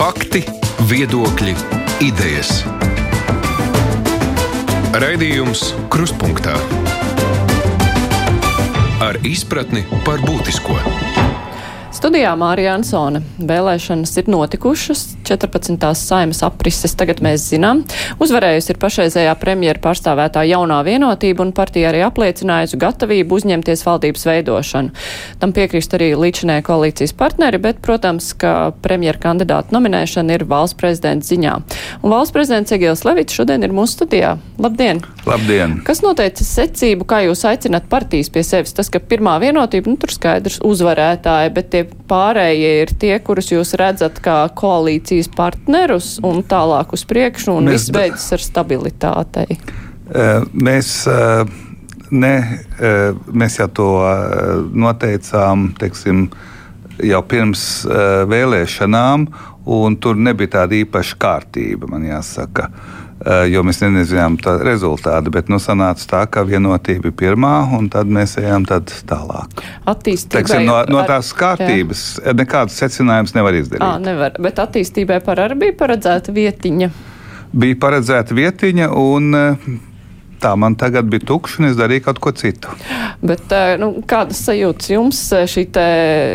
Fakti, viedokļi, idejas. Raidījums Kruspunkta ar izpratni par būtisko. Studijā Mārija Ansone. Vēlēšanas ir notikušas, 14. saimas aprises tagad mēs zinām. Uzvarējusi ir pašreizējā premjera pārstāvētā jaunā vienotība un partija arī apliecinājusi gatavību uzņemties valdības veidošanu. Tam piekrīst arī līdšanē koalīcijas partneri, bet, protams, ka premjera kandidāta nominēšana ir valsts prezidenta ziņā. Un valsts prezidents Egils Levits šodien ir mūsu studijā. Labdien! Labdien! Kas noteica secību, kā jūs aicināt partijas pie sevis? Tas, ka pirmā vienotība, nu tur skaidrs uzvarētāji, bet tie pārējie ir tie, kurus jūs redzat kā koalīcijas partnerus un tālāk uz priekšu un Mēs viss beidzas ar stabilitātei. Mēs, ne, mēs jau to noteicām teiksim, jau pirms vēlēšanām, un tur nebija tāda īpaša kārtība, man jāsaka. Eh, Jo mēs nezinājām tā rezultātu, bet nu, sanāca tā, ka vienotība ir pirmā, un tad mēs ejam tad tālāk. Attīstībai. Teiksim, no, no tās kārtības nekādas secinājumus nevar izdarīt. Ā, nevar, bet attīstībai par arī bija paredzēta vietiņa. bija paredzēta vietiņa, un eh, tā man tagad bija tukša, un es darīju kaut ko citu. Bet eh, nu, kādas sajūtas jums eh, šī te,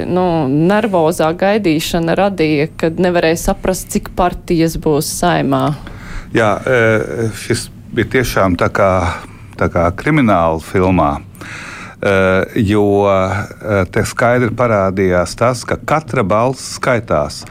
nu, nervozā gaidīšana radīja, kad nevarēja saprast, cik partijas būs saimā? Jā, eh, šis bija tiešām tā kā, tā kā krimināla filmā. Eh, Jo eh, te skaidri parādījās tas, ka katra balss skaitās.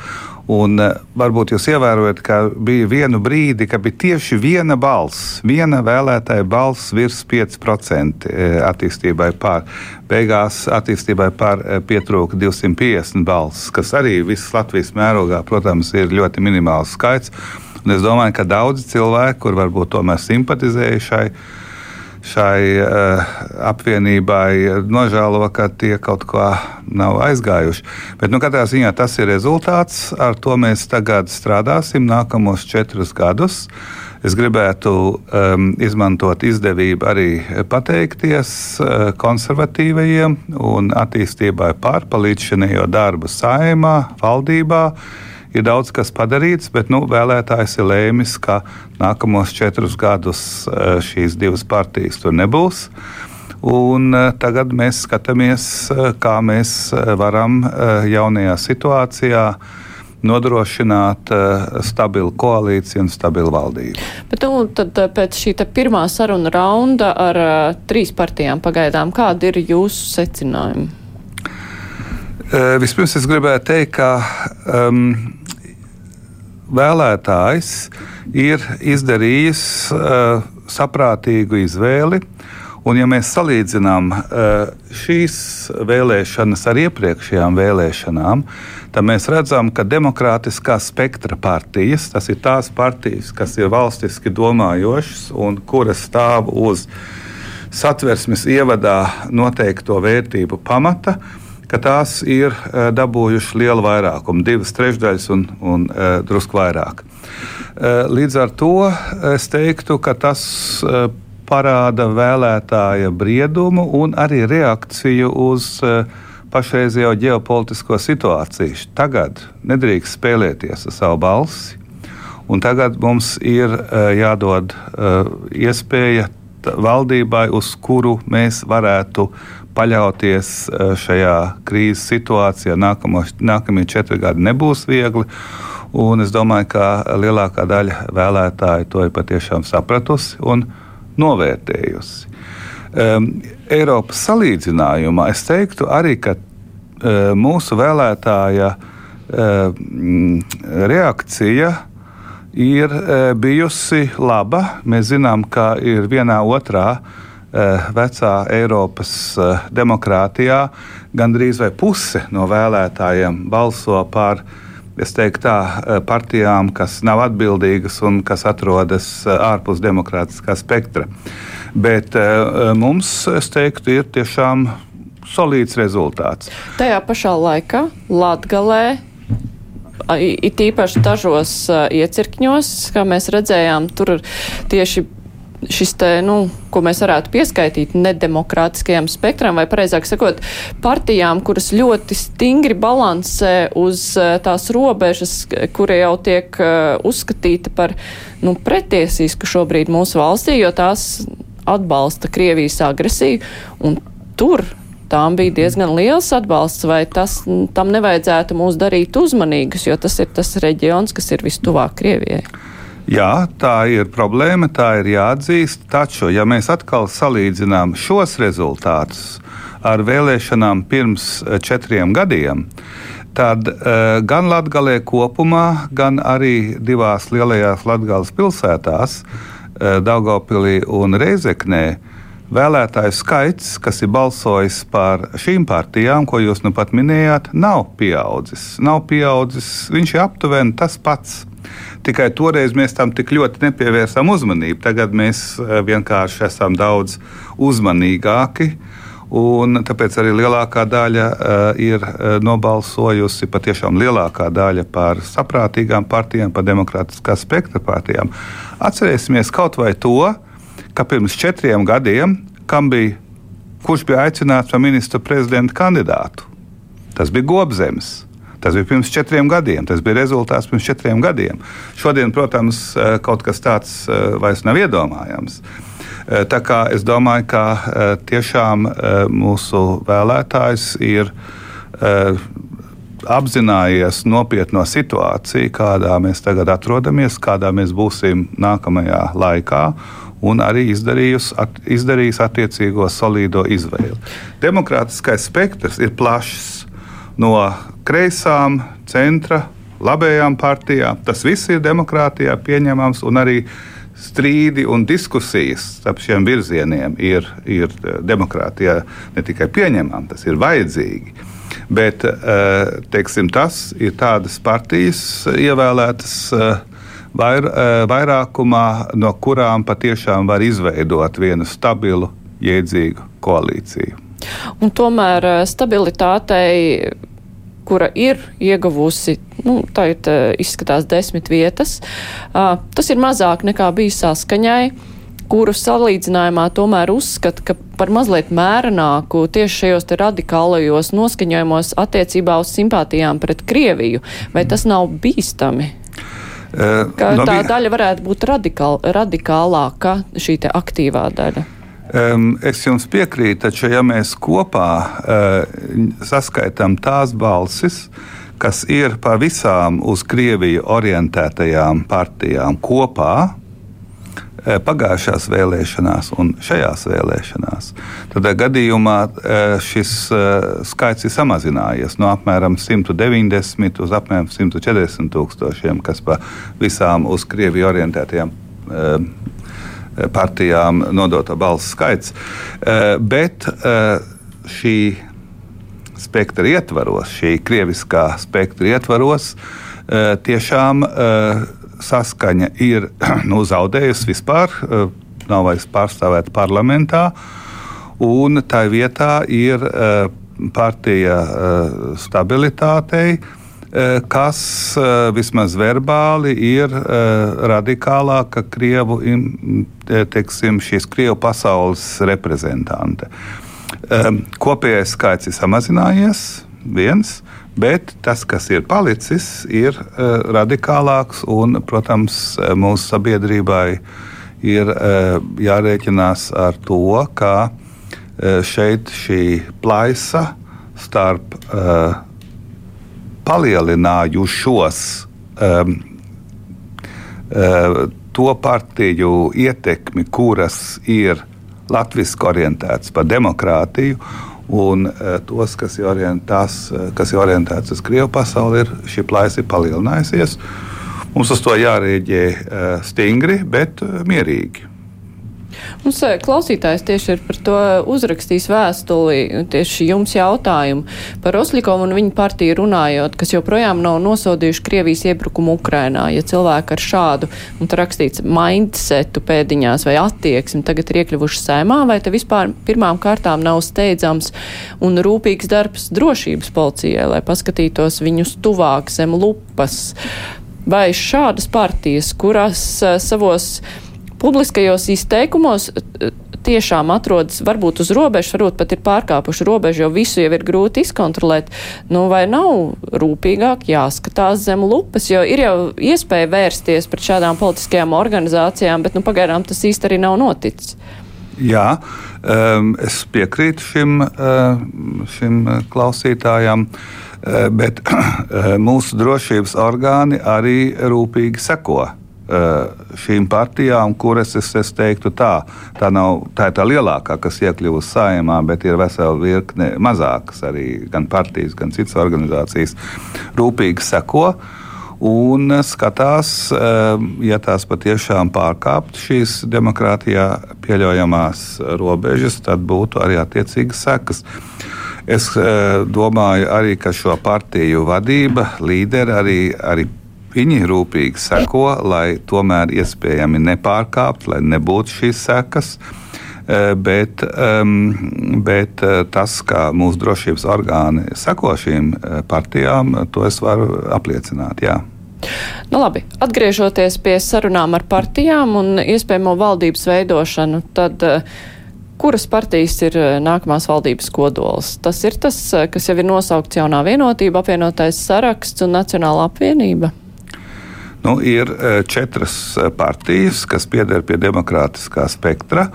Un varbūt jūs ievērojat, ka bija viena brīdi, kad bija tieši viena balss, viena vēlētāja balss virs 5% eh, attīstībai pār. Beigās attīstībai pār pietrūka 250 balss, kas arī visas Latvijas mērogā, protams, ir ļoti minimāls skaits. Un es domāju, ka daudzi cilvēki, kur varbūt tomēr simpatizēja šai, uh, apvienībai, nožēlo, ka tie kaut kā nav aizgājuši. Bet nu, katrā ziņā tas ir rezultāts. Ar to mēs tagad strādāsim nākamos četrus gadus. Es gribētu um, izmantot izdevību arī pateikties uh, konservatīvajiem un attīstībai pārpalīdzinējo darbu saimā, valdībā ir daudz kas padarīts, bet nu, vēlētājs ir lēmis, ka nākamos četrus gadus eh, šīs divas partijas tur nebūs. Un eh, tagad mēs skatāmies, eh, kā mēs varam jaunajā situācijā nodrošināt stabilu koalīciju un stabilu valdību. Bet nu, tad pēc šī pirmā saruna raunda ar trīs partijām pagaidām, kādi ir jūsu secinājumi? Vispirms es gribēju teikt, ka um, vēlētājs ir izdarījis uh, saprātīgu izvēli. Un, ja mēs salīdzinām uh, šīs vēlēšanas ar iepriekšējām vēlēšanām, tad mēs redzam, ka demokrātiskā spektra partijas, tas ir tās partijas, kas ir valstiski domājošas un kuras stāv uz satversmes ievadā noteikto vērtību pamata, ka tās ir uh, dabūjušas lielu vairākumu, divas trešdaļas un, un uh, drusku vairāk. Uh, līdz ar to es teiktu, ka tas parāda vēlētāja briedumu un arī reakciju uz pašreizējo ģeopolitisko situāciju. Tagad nedrīkst spēlēties ar savu balsi, un tagad mums ir jādod iespēja valdībai, uz kuru mēs varētu paļauties uh, šajā krīzes situācijā. Nākamo, nākamie četri gadi nebūs viegli. Un es domāju, ka lielākā daļa vēlētāju to ir patiešām sapratusi un novērtējusi. Um, Eiropas salīdzinājumā es teiktu arī, ka uh, mūsu vēlētāja uh, reakcija ir uh, bijusi laba. Mēs zinām, ka ir vienā otrā uh, vecā Eiropas uh, demokrātijā gandrīz vai puse no vēlētājiem balso par es teiktu, tā, eh, partijām, kas nav atbildīgas un kas atrodas eh, ārpus demokrātiskā spektra. Bet mums, es teiktu, ir tiešām solīts rezultāts. Tajā pašā laikā Latgalē it īpaši dažos iecirkņos, kā mēs redzējām, tur tieši šis te, nu, ko mēs varētu pieskaitīt nedemokrātiskajam spektram, vai pareizāk sakot, partijām, kuras ļoti stingri balansē uz uh, tās robežas, kura jau tiek uh, uzskatīta par, nu, pretiesisku šobrīd mūsu valstī, jo tās atbalsta Krievijas agresiju, un tur tām bija diezgan liels atbalsts, vai tas, tam nevajadzētu mūs darīt uzmanīgus, jo tas ir tas reģions, kas ir vistuvāk Krievijai. Jā, tā ir problēma, tā ir jāatzīst. Taču, ja mēs atkal salīdzinām šos rezultātus ar vēlēšanām pirms eh, četriem gadiem, tad uh, gan Latvijā kopumā, gan arī divās lielajās Latvijas pilsētās, uh, Daugopilī un Reizeknē, vēlētāju skaits, kas ir balsojis par šīm partijām, ko jūs nu pat minējāt, nav pieaudzis. Nav pieaudzis viņš ir aptuveni tas pats. Tikai toreiz mēs tam tik ļoti nepievērsām uzmanību. Tagad mēs eh, vienkārši esam daudz uzmanīgāki. Un tāpēc arī lielākā daļa uh, ir uh, nobalsojusi, patiešām lielākā daļa par saprātīgām partijām, par demokrātiskā spektra partijām. Atcerēsimies kaut vai to, ka pirms četriem gadiem, bija, kurš bija aicināts par ministra prezidenta kandidātu, tas bija Gobzems. Tas bija pirms četriem gadiem, tas bija rezultāts pirms četriem gadiem. Šodien, protams, eh, kaut kas tāds eh, vairs nav iedomājams. Eh, tā kā es domāju, ka tiešām mūsu vēlētājs ir apzinājies nopietno situāciju, kādā mēs tagad atrodamies, kādā mēs būsim nākamajā laikā, un arī at, izdarījis attiecīgo solīdo izvēli. Demokrātiskais spektrs ir plašs no kreisām, centra, labējām partijām. Tas viss ir demokrātijā pieņemams un arī strīdi un diskusijas starp šiem virzieniem ir, ir demokrātijā ne tikai pieņemami, tas ir vajadzīgi. Bet eh, teiksim, tas ir tādas partijas ievēlētas eh, vair, eh, vairākumā, no kurām patiešām var izveidot vienu stabilu, jēdzīgu koalīciju. Un tomēr eh, stabilitātei kura ir ieguvusi, nu, tagad uh, izskatās desmit vietas. Tas ir mazāk nekā bija saskaņai, kuru salīdzinājumā tomēr uzskata, ka par mazliet mērenāku tieši šajos radikālajos noskaņojumos attiecībā uz simpātijām pret Krieviju. Vai tas nav bīstami? Ka no, tā daļa varētu būt radikāl, radikālāka, šī aktīvā daļa. Um, es jums piekrītu, taču, ja mēs kopā uh, saskaitām tās balsis, kas ir par visām uz Krieviju orientētajām partijām kopā, uh, pagājušās vēlēšanās un šajās vēlēšanās, tad gadījumā uh, šis skaits ir samazinājies no apmēram 190 uz apmēram 140 tūkstošiem, kas par visām uz Krieviju orientētajām partijām nodota balsu skaits. Eh, bet eh, šī spektra ietvaros, šī krieviskā spektra ietvaros, eh, tiešām saskaņa ir nu, zaudējusi vispār, nav vairs pārstāvēta parlamentā, un tā vietā ir partija stabilitātei Eh, kas eh, vismaz verbāli ir eh, radikālāka Krievu, teiksim, šīs Krievu pasaules reprezentante. Kopējais skaits ir samazinājies, viens, bet tas, kas ir palicis, ir radikālāks un, protams, mūsu sabiedrībai ir jārēķinās ar to, ka šeit šī plaisa starp uh, palielinājušos um, uh, to partiju ietekmi, kuras ir latviešu orientētas par demokrātiju, un uh, tos, kas ir, orientās, uh, kas ir orientēts uz Krievu pasauli, ir šī plaisa palielinājusies. Mums uz to jārēģē uh, stingri, bet mierīgi. Mums eh, klausītājs tieši ir par to uzrakstījis vēstuli, tieši jums jautājumu par Oslikovu un viņa partiju runājot, kas joprojām nav nosodījuši Krievijas iebrukumu Ukrainā. Ja cilvēki ar šādu, un te rakstīts, mindsetu pēdiņās vai attieksmi tagad ir iekļuvuši sēmā, vai te vispār pirmām kārtām nav steidzams un rūpīgs darbs drošības policijai, lai paskatītos viņus tuvāk zem lupas? Vai šādas partijas, kuras uh, savos publiskajos izteikumos tiešām atrodas varbūt uz robežas, varbūt pat ir pārkāpuši robežu, jo visu jau ir grūti izkontrolēt. Nu, vai nav rūpīgāk jāskatās zem lupas, jo ir jau iespēja vērsties pret šādām politiskajām organizācijām, bet nu, pagaidām tas īsti arī nav noticis. Jā, um, es piekrītu šim, uh, šim klausītājam, uh, bet uh, mūsu drošības orgāni arī rūpīgi seko šīm partijām, kuras es, es teiktu tā, tā nav tā, tā lielākā, kas iekļuvusi saimā, bet ir vesela virkne mazākas arī gan partijas, gan citas organizācijas rūpīgi seko. Un skatās, ja tās patiešām pārkāptu šīs demokrātijā pieļaujamās robežas, tad būtu arī attiecīgas sekas. Es domāju, arī, ka šo partiju vadība, līderi arī, arī Viņi rūpīgi seko, lai tomēr iespējami nepārkāptu, lai nebūtu šīs sekas. Eh, bet, bet eh, tas, kā mūsu drošības orgāni seko šīm eh, partijām, to es varu apliecināt. Jā. Nu, labi, atgriežoties pie sarunām ar partijām un iespējamo valdības veidošanu, tad kuras partijas ir nākamās valdības kodols? Tas ir tas, kas jau ir nosaukts jaunā vienotība, apvienotais saraksts un Nacionāla apvienība. Nu, ir e, četras e, partijas, kas pieder pie demokrātiskā spektra.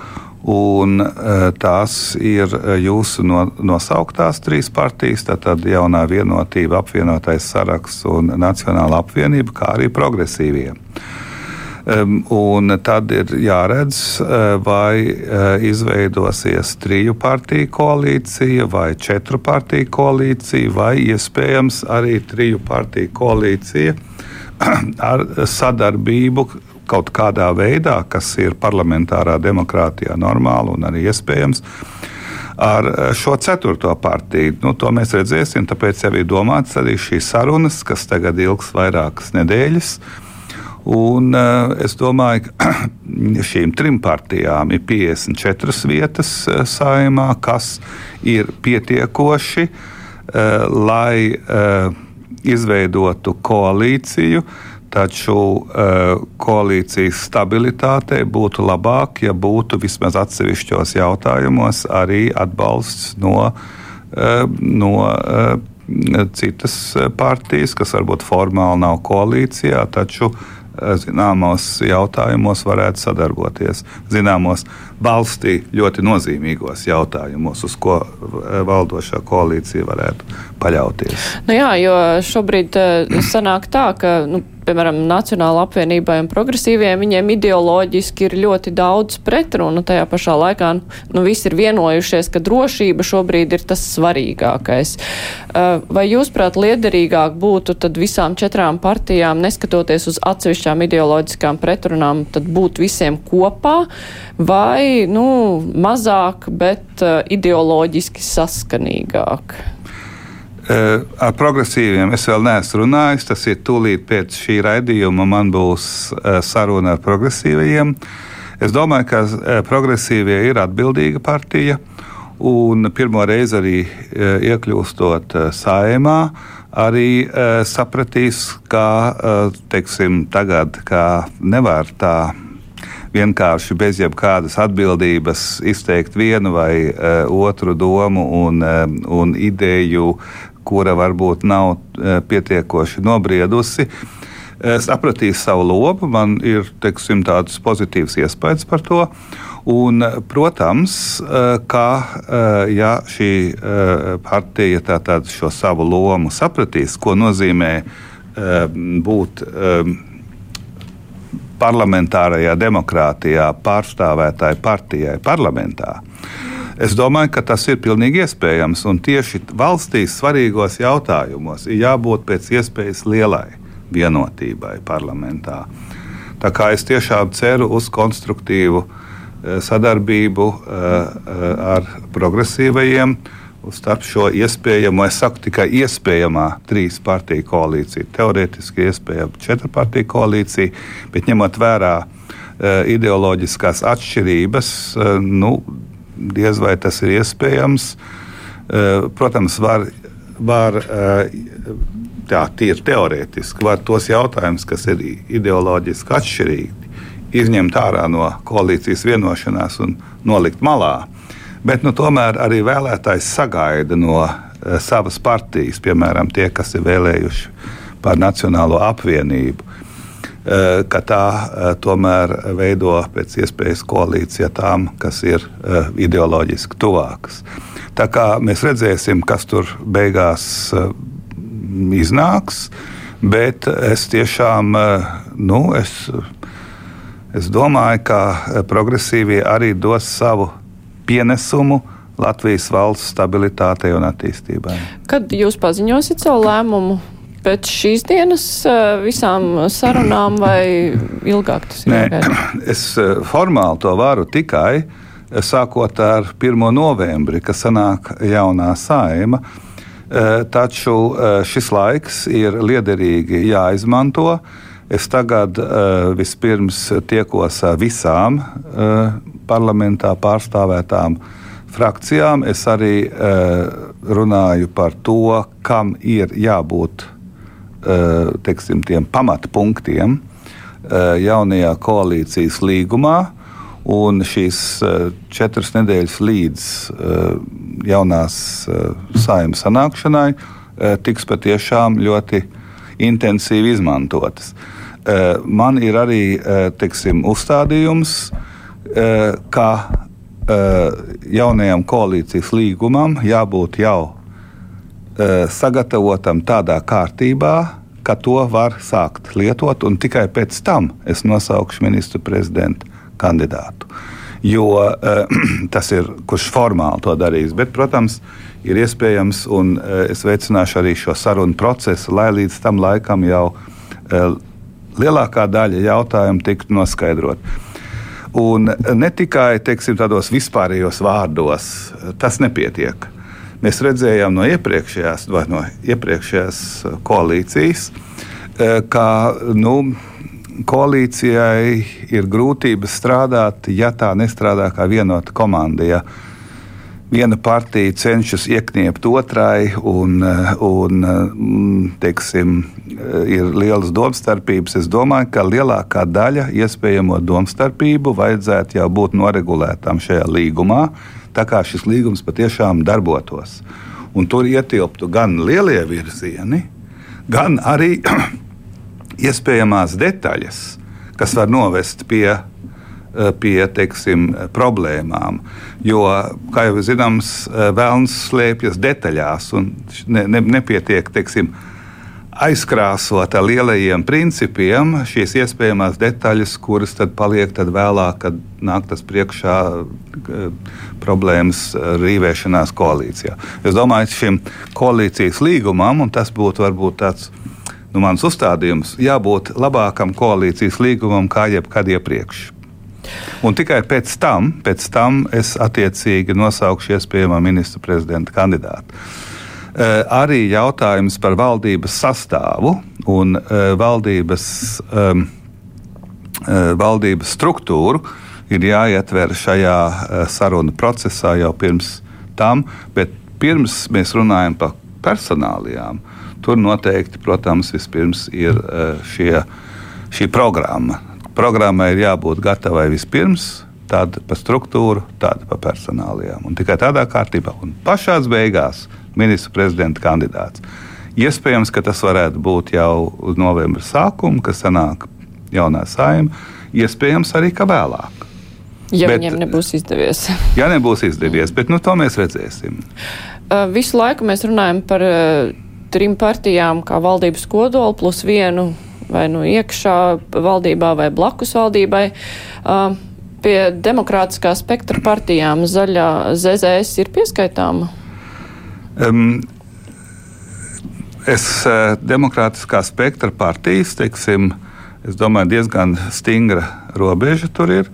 Un, e, tās ir jūsu no, nosauktās trīs partijas, tātad jaunā vienotība, apvienotais saraksts un Nacionāla apvienība, kā arī progresīvie. Un tad ir jāredz, vai izveidosies triju partiju koalīcija, vai četru partiju koalīcija, vai iespējams arī triju partiju koalīcija ar sadarbību kaut kādā veidā, kas ir parlamentārā demokrātijā normāli un arī iespējams. Ar šo ceturto partiju nu, to mēs redzēsim. Tāpēc jau ir domāts arī šīs sarunas, kas tagad ilgs vairākas nedēļas. Un, uh, es domāju, ka šīm trim partijām ir 54 vietas uh, saimā, kas ir pietiekoši, uh, lai uh, izveidotu koalīciju, taču uh, koalīcijas stabilitātei būtu labāk, ja būtu vismaz atsevišķos jautājumos arī atbalsts no, uh, no uh, citas partijas, kas varbūt formāli nav koalīcijā, taču zināmos jautājumos varētu sadarboties. Zināmos valstī ļoti nozīmīgos jautājumos, uz ko valdošā koalīcija varētu paļauties. Nu jā, jo šobrīd sanāk tā, ka. Nu, piemēram, Nacionāla apvienībai un progresīviem, viņiem ideoloģiski ir ļoti daudz pretrunu. Tajā pašā laikā nu, visi ir vienojušies, ka drošība šobrīd ir tas svarīgākais. Uh, vai jūs, prāt, liederīgāk būtu tad visām četrām partijām, neskatoties uz atsevišķām ideoloģiskām pretrunām, tad būt visiem kopā vai, nu, mazāk, bet uh, ideoloģiski saskanīgāk? Eh, ar progresīviem es vēl neesmu runājis. Tas ir tūlīt pēc šī raidījuma. Man būs eh, saruna ar progresīvajiem. Es domāju, ka eh, progresīvie ir atbildīga partija. Un pirmo reizi arī iekļūstot saimā, arī sapratīs, ka teiksim, tagad kā nevar tā vienkārši bez jebkādas atbildības izteikt vienu vai uh, otru domu un, uh, un ideju kura varbūt nav e, pietiekoši nobriedusi, e, sapratīs savu lomu. Man ir teiksim, tāds pozitīvs iespējas par to. Un, protams, ka ja šī partija tātad šo savu lomu sapratīs, ko nozīmē būt parlamentārajā demokrātijā pārstāvētāji partijai parlamentā, Es domāju, ka tas ir pilnīgi iespējams. Un tieši valstīs svarīgos jautājumos ir jābūt pēc iespējas lielai vienotībai parlamentā. Tā kā es tiešām ceru uz konstruktīvu eh, sadarbību eh, eh, ar progresīvajiem. Starp šo iespējamo, es saku tikai iespējamā trīs partiju koalīcija, teorētiski iespējama četru partiju koalīcija, bet ņemot vērā ideoloģiskās atšķirības, nu, diez vai tas ir iespējams. Eh, protams, var, var tā, tīri teorētiski, var tos jautājumus, kas ir ideoloģiski atšķirīgi, izņemt ārā no koalīcijas vienošanās un nolikt malā. Bet nu, tomēr arī vēlētājs sagaida no uh, savas partijas, piemēram, tie, kas ir vēlējuši par Nacionālo apvienību, uh, ka tā uh, tomēr veido pēc iespējas koalīciju tām, kas ir ideoloģiski tuvākas. Tā kā mēs redzēsim, kas tur beigās iznāks, bet es tiešām nu, es, es domāju, ka progresīvie arī dos savu pienesumu Latvijas valsts stabilitātei un attīstībai. Kad jūs paziņosiet savu lēmumu? Pēc šīs dienas visām sarunām vai ilgāk tas ir? Nē, es formāli to varu tikai sākot ar 1. novembri, kad sanāk jaunā saima. Taču šis laiks ir liederīgi jāizmanto. Es tagad uh, vispirms tiekos ar visām uh, parlamentā pārstāvētām frakcijām. Es arī runāju par to, kam ir jābūt teksim, tiem pamatpunktiem jaunajā koalīcijas līgumā. Un šīs četras nedēļas līdz jaunās saimnes sanākšanai tiks patiešām ļoti intensīvi izmantotas. Uh, Eh, man ir arī eh, teiksim, uzstādījums, eh, ka jaunajam koalīcijas līgumam jābūt jau sagatavotam tādā kārtībā, ka to var sākt lietot, un tikai pēc tam es nosaukšu ministru prezidentu kandidātu. Jo tas ir kurš formāli to darīs. Bet, protams, ir iespējams, un es veicināšu arī šo sarunu procesu, lai līdz tam laikam jau lielākā daļa jautājumu tiktu noskaidrot. Un ne tikai teiksim, tādos vispārējos vārdos, tas nepietiek. Mēs redzējām no iepriekšējās, no iepriekšējās koalīcijas, ka nu, koalīcijai ir grūtības strādāt, ja tā nestrādā kā vienota komanda. Ja viena partija cenšas iekniept otrai, un, un teiksim, ir lielas domstarpības. Es domāju, ka lielākā daļa iespējamo domstarpību vajadzētu jau būt noregulētām šajā līgumā, tā kā šis līgums patiešām darbotos. Un tur ietilptu gan lielie virzieni, gan arī iespējamās detaļas, kas var novest pie Eh, pie teiksim, problēmām. Jo, kā jau zināms, eh, vēlams slēpjas detaļās un ne, ne, nepietiek teiksim, aizkrāsot ar lielajiem principiem šīs iespējamās detaļas, kuras tad paliek tad vēlāk, kad nāk tas priekšā eh, problēmas rīvēšanās koalīcijā. Es domāju, šim koalīcijas līgumam, un tas būtu varbūt tāds nu, mans uzstādījums, jābūt labākam koalīcijas līgumam kā jebkad iepriekš. Un tikai pēc tam, pēc tam es attiecīgi nosaukšu iespējamo ministru prezidenta kandidātu. Uh, arī jautājums par valdības sastāvu un uh, valdības, um, uh, valdības struktūru ir jāietver šajā sarunu procesā jau pirms tam, bet pirms mēs runājam par personālijām, tur noteikti, protams, vispirms ir šie, šī programma Programmai ir jābūt gatavai vispirms, tad pa struktūru, tad pa personālajām. Un tikai tādā kārtībā. Un pašā beigās ministra prezidenta kandidāts. Iespējams, ka tas varētu būt jau uz novembra sākuma, kad sanāk jaunā saima. Iespējams, arī vēlāk. Ja bet, viņiem nebūs izdevies. ja nebūs izdevies, bet nu, to mēs redzēsim. Visu laiku mēs runājam par trim partijām, kā valdības kodolu, plus vienu vai nu iekšā valdībā vai blakus valdībai. Uh, pie demokrātiskā spektra partijām zaļā ZZS ir pieskaitāma? Um, es demokrātiskā spektra partijas, teiksim, es domāju, diezgan stingra robeža tur ir.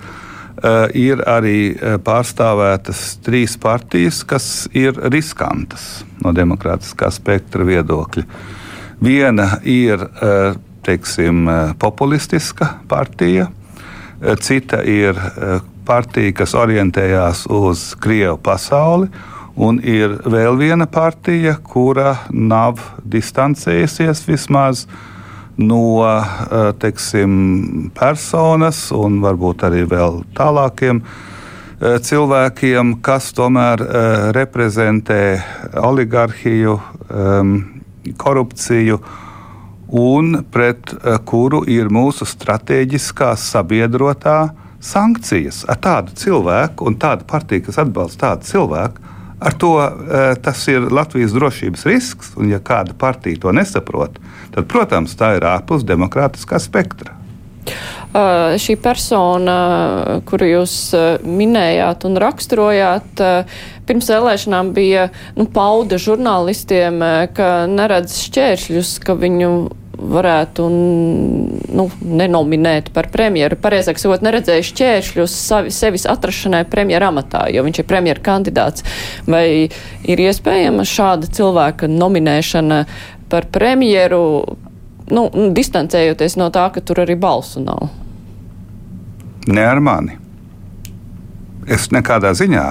Uh, ir arī pārstāvētas trīs partijas, kas ir riskantas no demokrātiskā spektra viedokļa. Viena ir uh, teiksim, eh, populistiska partija, eh, cita ir eh, partija, kas orientējās uz Krievu pasauli. Un ir vēl viena partija, kura nav distancējusies vismaz no teiksim, personas un varbūt arī vēl tālākiem cilvēkiem, kas tomēr reprezentē oligarhiju, korupciju un pret kuru ir mūsu strateģiskā sabiedrotā sankcijas. Ar tādu cilvēku un tādu partiju, kas atbalsta tādu cilvēku, Ar to tas ir Latvijas drošības risks, un ja kāda partija to nesaprot, tad, protams, tā ir ārpus demokrātiskā spektra. Uh, šī persona, kuru jūs uh, minējāt un raksturojāt, uh, pirms vēlēšanām bija nu, pauda žurnālistiem, ka neredz šķēršļus, ka viņu varētu nu, nenominēt par premjeru. Pareizāk sakot, neredzēju šķēršļus savi, sevis atrašanai premjera amatā, jo viņš ir premjera kandidāts. Vai ir iespējama šāda cilvēka nominēšana par premjeru, nu, distancējoties no tā, ka tur arī balsu nav? Ne ar mani. Es nekādā ziņā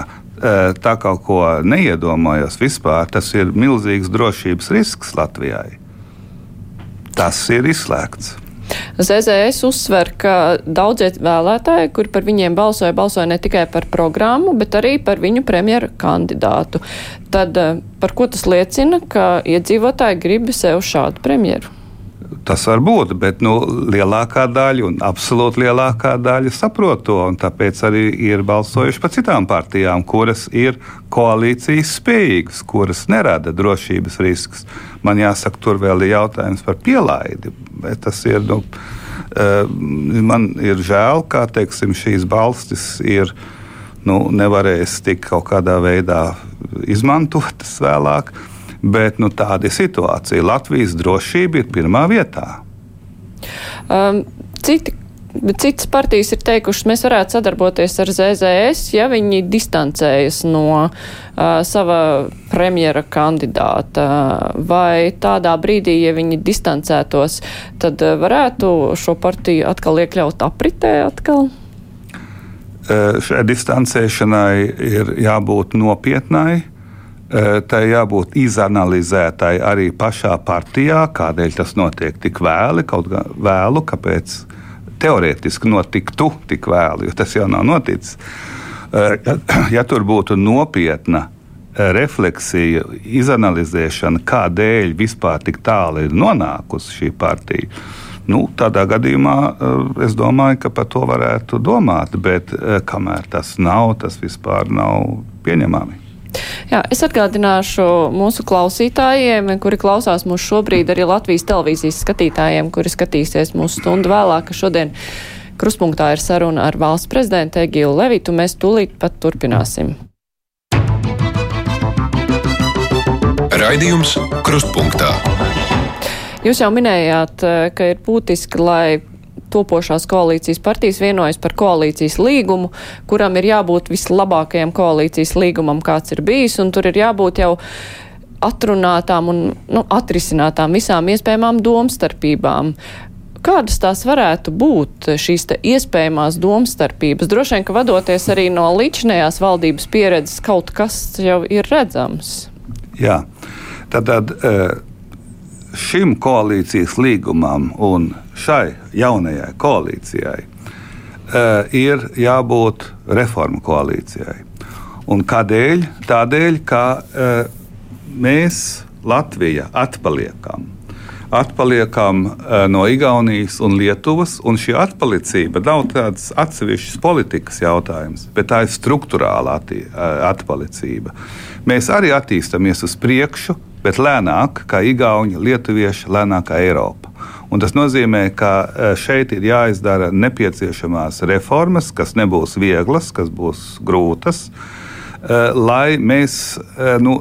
tā kaut ko neiedomājos vispār. Tas ir milzīgs drošības risks Latvijai. Tas ir izslēgts. ZZS uzsver, ka daudzie vēlētāji, kuri par viņiem balsoja, balsoja ne tikai par programmu, bet arī par viņu premjeru kandidātu. Tad par ko tas liecina, ka iedzīvotāji grib sev šādu premjeru? Tas var būt, bet nu, lielākā daļa, un absolūti lielākā daļa saprot to. Tāpēc arī ir balsojuši par citām partijām, kuras ir koalīcijas spējīgas, kuras nerada drošības riskus. Man jāsaka, tur vēl ir jautājums par pielaidi. Tas ir, nu, eh, man ir žēl, ka teiksim, šīs balstis ir nu, nevarēs tik kaut kādā veidā izmantotas vēlāk. Bet nu, tāda ir situācija. Latvijas drošība ir pirmā vietā. Um, citi Bet citas partijas ir teikušas, mēs varētu sadarboties ar ZZS, ja viņi distancējas no uh, sava premjera kandidāta. Vai tādā brīdī, ja viņi distancētos, tad uh, varētu šo partiju atkal iekļaut apritē atkal? Uh, šai distancēšanai ir jābūt nopietnai tai jābūt izanalizētai arī pašā partijā, kādēļ tas notiek tik vēli, kaut kā vēlu, kāpēc teorētiski notiktu tik vēlu, jo tas jau nav noticis. Ja, ja tur būtu nopietna refleksija, izanalizēšana, kādēļ vispār tik tālu ir nonākusi šī partija. Nu, tādā gadījumā es domāju, ka par to varētu domāt, bet kamēr tas nav, tas vispār nav pieņemami. Jā, es atgādināšu mūsu klausītājiem, kuri klausās mūs šobrīd, arī Latvijas televīzijas skatītājiem, kuri skatīsies mūsu stundu vēlāk, ka šodien kruspunktā ir saruna ar valsts prezidentu Egilu Levitu. Mēs tūlīt pat turpināsim. Raidījums Krustpunktā. Jūs jau minējāt, ka ir būtiski, lai topošās koalīcijas partijas vienojas par koalīcijas līgumu, kuram ir jābūt vislabākajam koalīcijas līgumam, kāds ir bijis, un tur ir jābūt jau atrunātām un nu, atrisinātām visām iespējamām domstarpībām. Kādas tās varētu būt šīs iespējamās domstarpības? Droši vien, ka vadoties arī no līdzinējās valdības pieredzes, kaut kas jau ir redzams. Jā, tad. tad uh šim koalīcijas līgumam un šai jaunajai koalīcijai uh, ir jābūt reformu koalīcijai. Un kādēļ? Tādēļ, ka uh, mēs Latvija atpaliekam. Atpaliekam uh, no Igaunijas un Lietuvas, un šī atpalicība nav tāds atsevišķs politikas jautājums, bet tā ir struktūrāla atpalicība. Mēs arī attīstāmies uz priekšu, bet lēnāk kā Igauni, Lietuvieši, lēnāk kā Eiropa. Un tas nozīmē, ka e, šeit ir jāizdara nepieciešamās reformas, kas nebūs vieglas, kas būs grūtas, e, lai mēs e, nu,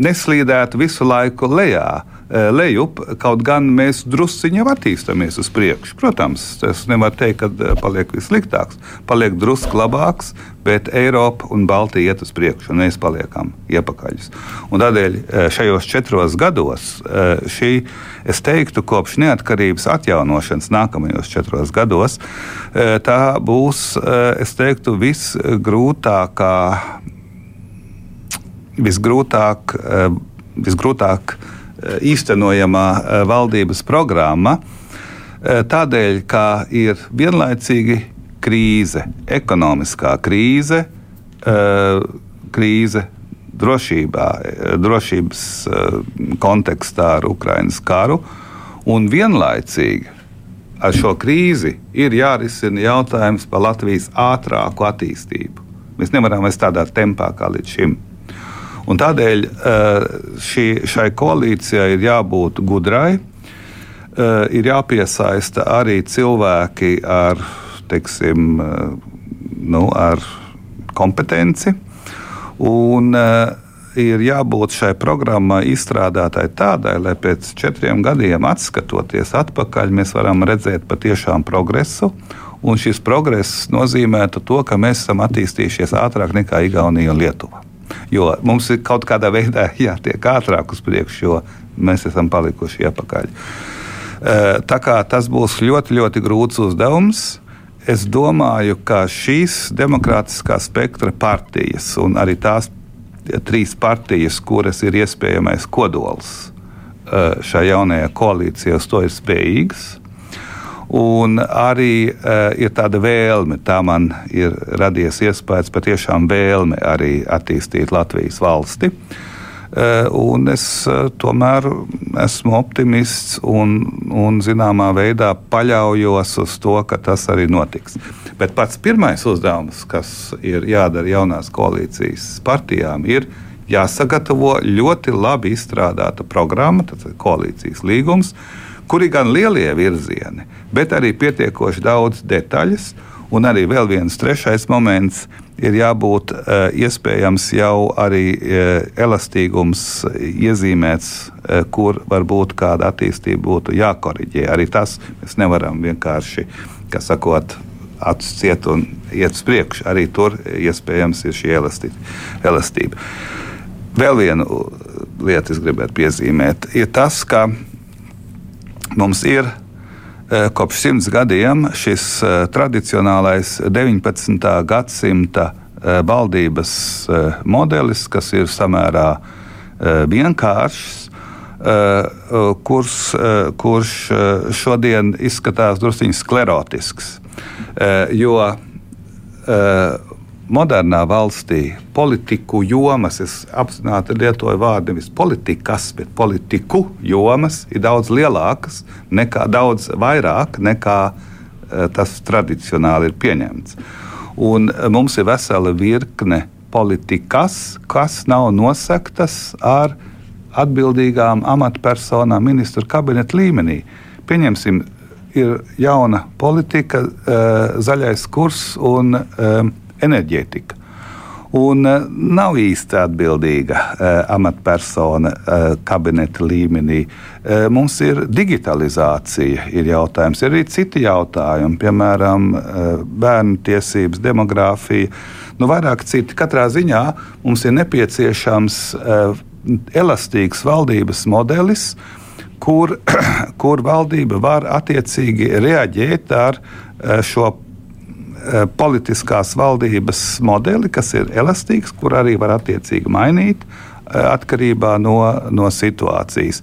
neslīdētu visu laiku lejā lejup, kaut gan mēs druskuļi jau attīstāmies uz priekšu. Protams, es nevaru teikt, ka eh, paliek vissliktāks, paliek drusku labāks, bet Eiropa un Baltija iet uz priekšu, un mēs paliekam iepakaļ. Tādēļ eh, šajos četros gados šī, es teiktu, kopš neatkarības atjaunošanas nākamajos četros gados, tā būs, es teiktu, visgrūtākā, visgrūtāk, visgrūtāk īstenojamā eh, valdības programma. Tādēļ, ka ir vienlaicīgi krīze, ekonomiskā krīze, krīze drošībā, drošības kontekstā ar Ukraiņas karu, un vienlaicīgi ar šo krīzi ir jārisina jautājums par Latvijas ātrāku attīstību. Mēs nevaram vairs tādā tempā kā līdz šim. Un tādēļ šī, šai koalīcijai ir jābūt gudrai, ir jāpiesaista arī cilvēki ar, teiksim, nu, ar kompetenci. Un, ir jābūt šai programmai izstrādātai tādai, lai pēc četriem gadiem, atskatoties atpakaļ, mēs varam redzēt patiešām progresu. Un šis progress nozīmētu to, ka mēs esam attīstījušies ātrāk nekā Igaunija un Lietuva. Jo mums ir kaut kādā veidā jātiek ātrāk uz priekšu, jo mēs esam palikuši iepakaļ. Tā kā tas būs ļoti, ļoti grūts uzdevums. Es domāju, ka šīs demokrātiskā spektra partijas un arī tās trīs partijas, kuras ir iespējamais kodols eh, šajā jaunajā koalīcijā, uz to ir spējīgas. Un arī uh, ir tāda vēlme, tā man ir radies iespējas, patiešām vēlme arī attīstīt Latvijas valsti. Uh, un es uh, tomēr esmu optimists un, un zināmā veidā paļaujos uz to, ka tas arī notiks. Bet pats pirmais uzdevums, kas ir jādara jaunās koalīcijas partijām, ir jāsagatavo ļoti labi izstrādāta programma, tas ir koalīcijas līgums, kur ir gan lielie virzieni, bet arī pietiekoši daudz detaļas. Un arī vēl viens trešais moments ir jābūt uh, iespējams jau arī uh, elastīgums iezīmēts, uh, kur varbūt kāda attīstība būtu jākoriģē. Arī tas mēs nevaram vienkārši, kā sakot, acis ciet un iet uz priekšu. Arī tur iespējams ir šī elastība. Vēl viena lieta, kas gribētu piezīmēt, ir tas, ka mums ir e, kopš simts gadiem šis e, tradicionālais 19. gadsimta e, valdības modelis, kas ir samērā vienkāršs. Kurs, kurš šodien izskatās drusku sklerotisks. Eh, jo eh, modernā valstī politiku jomas, es apzināti lietoju vārdu nevis politikas, bet politiku jomas ir daudz lielākas, nekā, daudz vairāk nekā eh, tas tradicionāli ir pieņemts. Un mums ir vesela virkne politikas, kas nav nosaktas ar atbildīgām amatpersonām ministru kabineta līmenī. Pieņemsim ir jauna politika, eh, zaļais kurs un eh, enerģētika. Un uh, nav īsti atbildīga uh, amatpersona uh, kabineta līmenī. Uh, mums ir digitalizācija, ir jautājums, ir arī citi jautājumi, piemēram, uh, bērnu tiesības, demogrāfija. Nu, vairāk citi. Katrā ziņā mums ir nepieciešams uh, elastīgs valdības modelis, kur, kur valdība var attiecīgi reaģēt ar eh, šo eh, politiskās valdības modeli, kas ir elastīgs, kur arī var attiecīgi mainīt eh, atkarībā no, no situācijas.